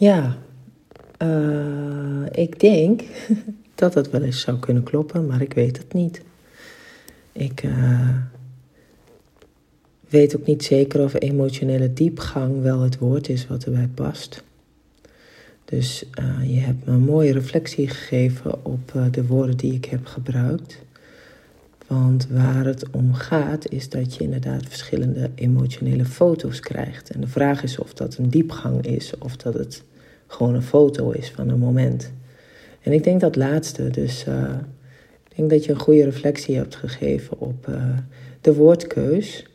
Ja, uh, ik denk dat het wel eens zou kunnen kloppen, maar ik weet het niet. Ik uh, weet ook niet zeker of emotionele diepgang wel het woord is wat erbij past. Dus uh, je hebt me een mooie reflectie gegeven op de woorden die ik heb gebruikt. Want waar het om gaat is dat je inderdaad verschillende emotionele foto's krijgt. En de vraag is of dat een diepgang is of dat het gewoon een foto is van een moment. En ik denk dat laatste. Dus uh, ik denk dat je een goede reflectie hebt gegeven op uh, de woordkeus.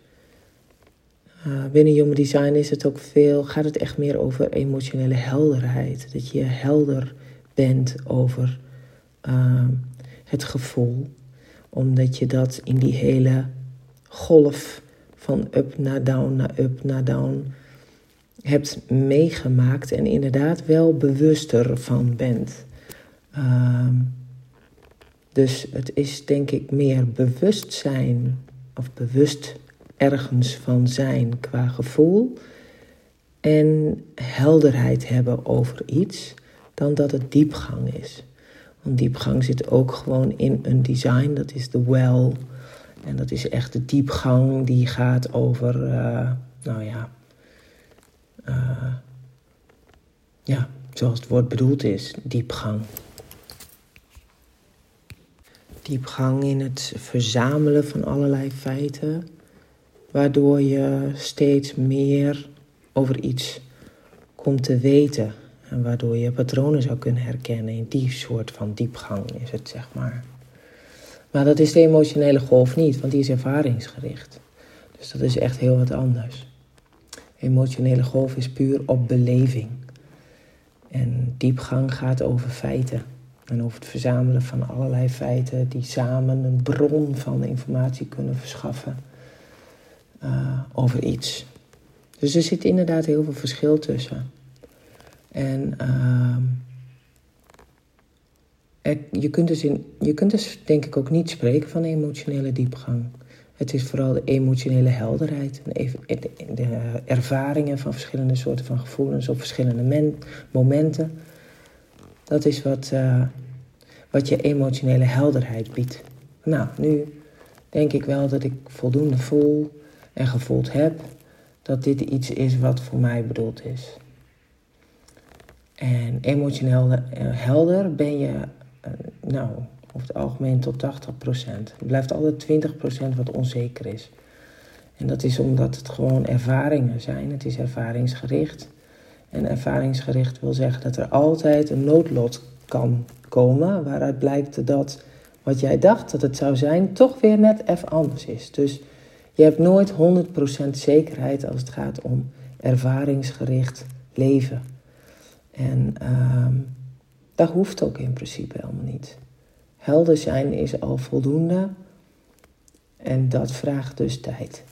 Uh, binnen Human Design is het ook veel, gaat het echt meer over emotionele helderheid. Dat je helder bent over het gevoel. Omdat je dat in die hele golf van up naar down naar up naar down hebt meegemaakt en inderdaad wel bewuster van bent. Uh, dus het is denk ik meer bewustzijn of bewust ergens van zijn qua gevoel en helderheid hebben over iets dan dat het diepgang is. Want diepgang zit ook gewoon in een design, dat is de well. En dat is echt de diepgang die gaat over, uh, nou ja, uh, ja, zoals het woord bedoeld is, diepgang. Diepgang in het verzamelen van allerlei feiten, waardoor je steeds meer over iets komt te weten. En waardoor je patronen zou kunnen herkennen. In die soort van diepgang is het, zeg maar. Maar dat is de emotionele golf niet, want die is ervaringsgericht. Dus dat is echt heel wat anders. Emotionele golf is puur op beleving. En diepgang gaat over feiten. En over het verzamelen van allerlei feiten die samen een bron van informatie kunnen verschaffen uh, over iets. Dus er zit inderdaad heel veel verschil tussen. En er, je, kunt dus in, je kunt dus denk ik ook niet spreken van emotionele diepgang. Het is vooral de emotionele helderheid. De ervaringen van verschillende soorten van gevoelens op verschillende momenten. Dat is wat, uh, wat je emotionele helderheid biedt. Nou, nu denk ik wel dat ik voldoende voel en gevoeld heb dat dit iets is wat voor mij bedoeld is. En emotioneel eh, helder ben je, uh, nou, over het algemeen tot 80%. Er blijft altijd 20% wat onzeker is. En dat is omdat het gewoon ervaringen zijn. Het is ervaringsgericht. En ervaringsgericht wil zeggen dat er altijd een noodlot kan komen. Waaruit blijkt dat wat jij dacht dat het zou zijn, toch weer net even anders is. Dus je hebt nooit 100% zekerheid als het gaat om ervaringsgericht leven. En uh, dat hoeft ook in principe helemaal niet. Helder zijn is al voldoende. En dat vraagt dus tijd.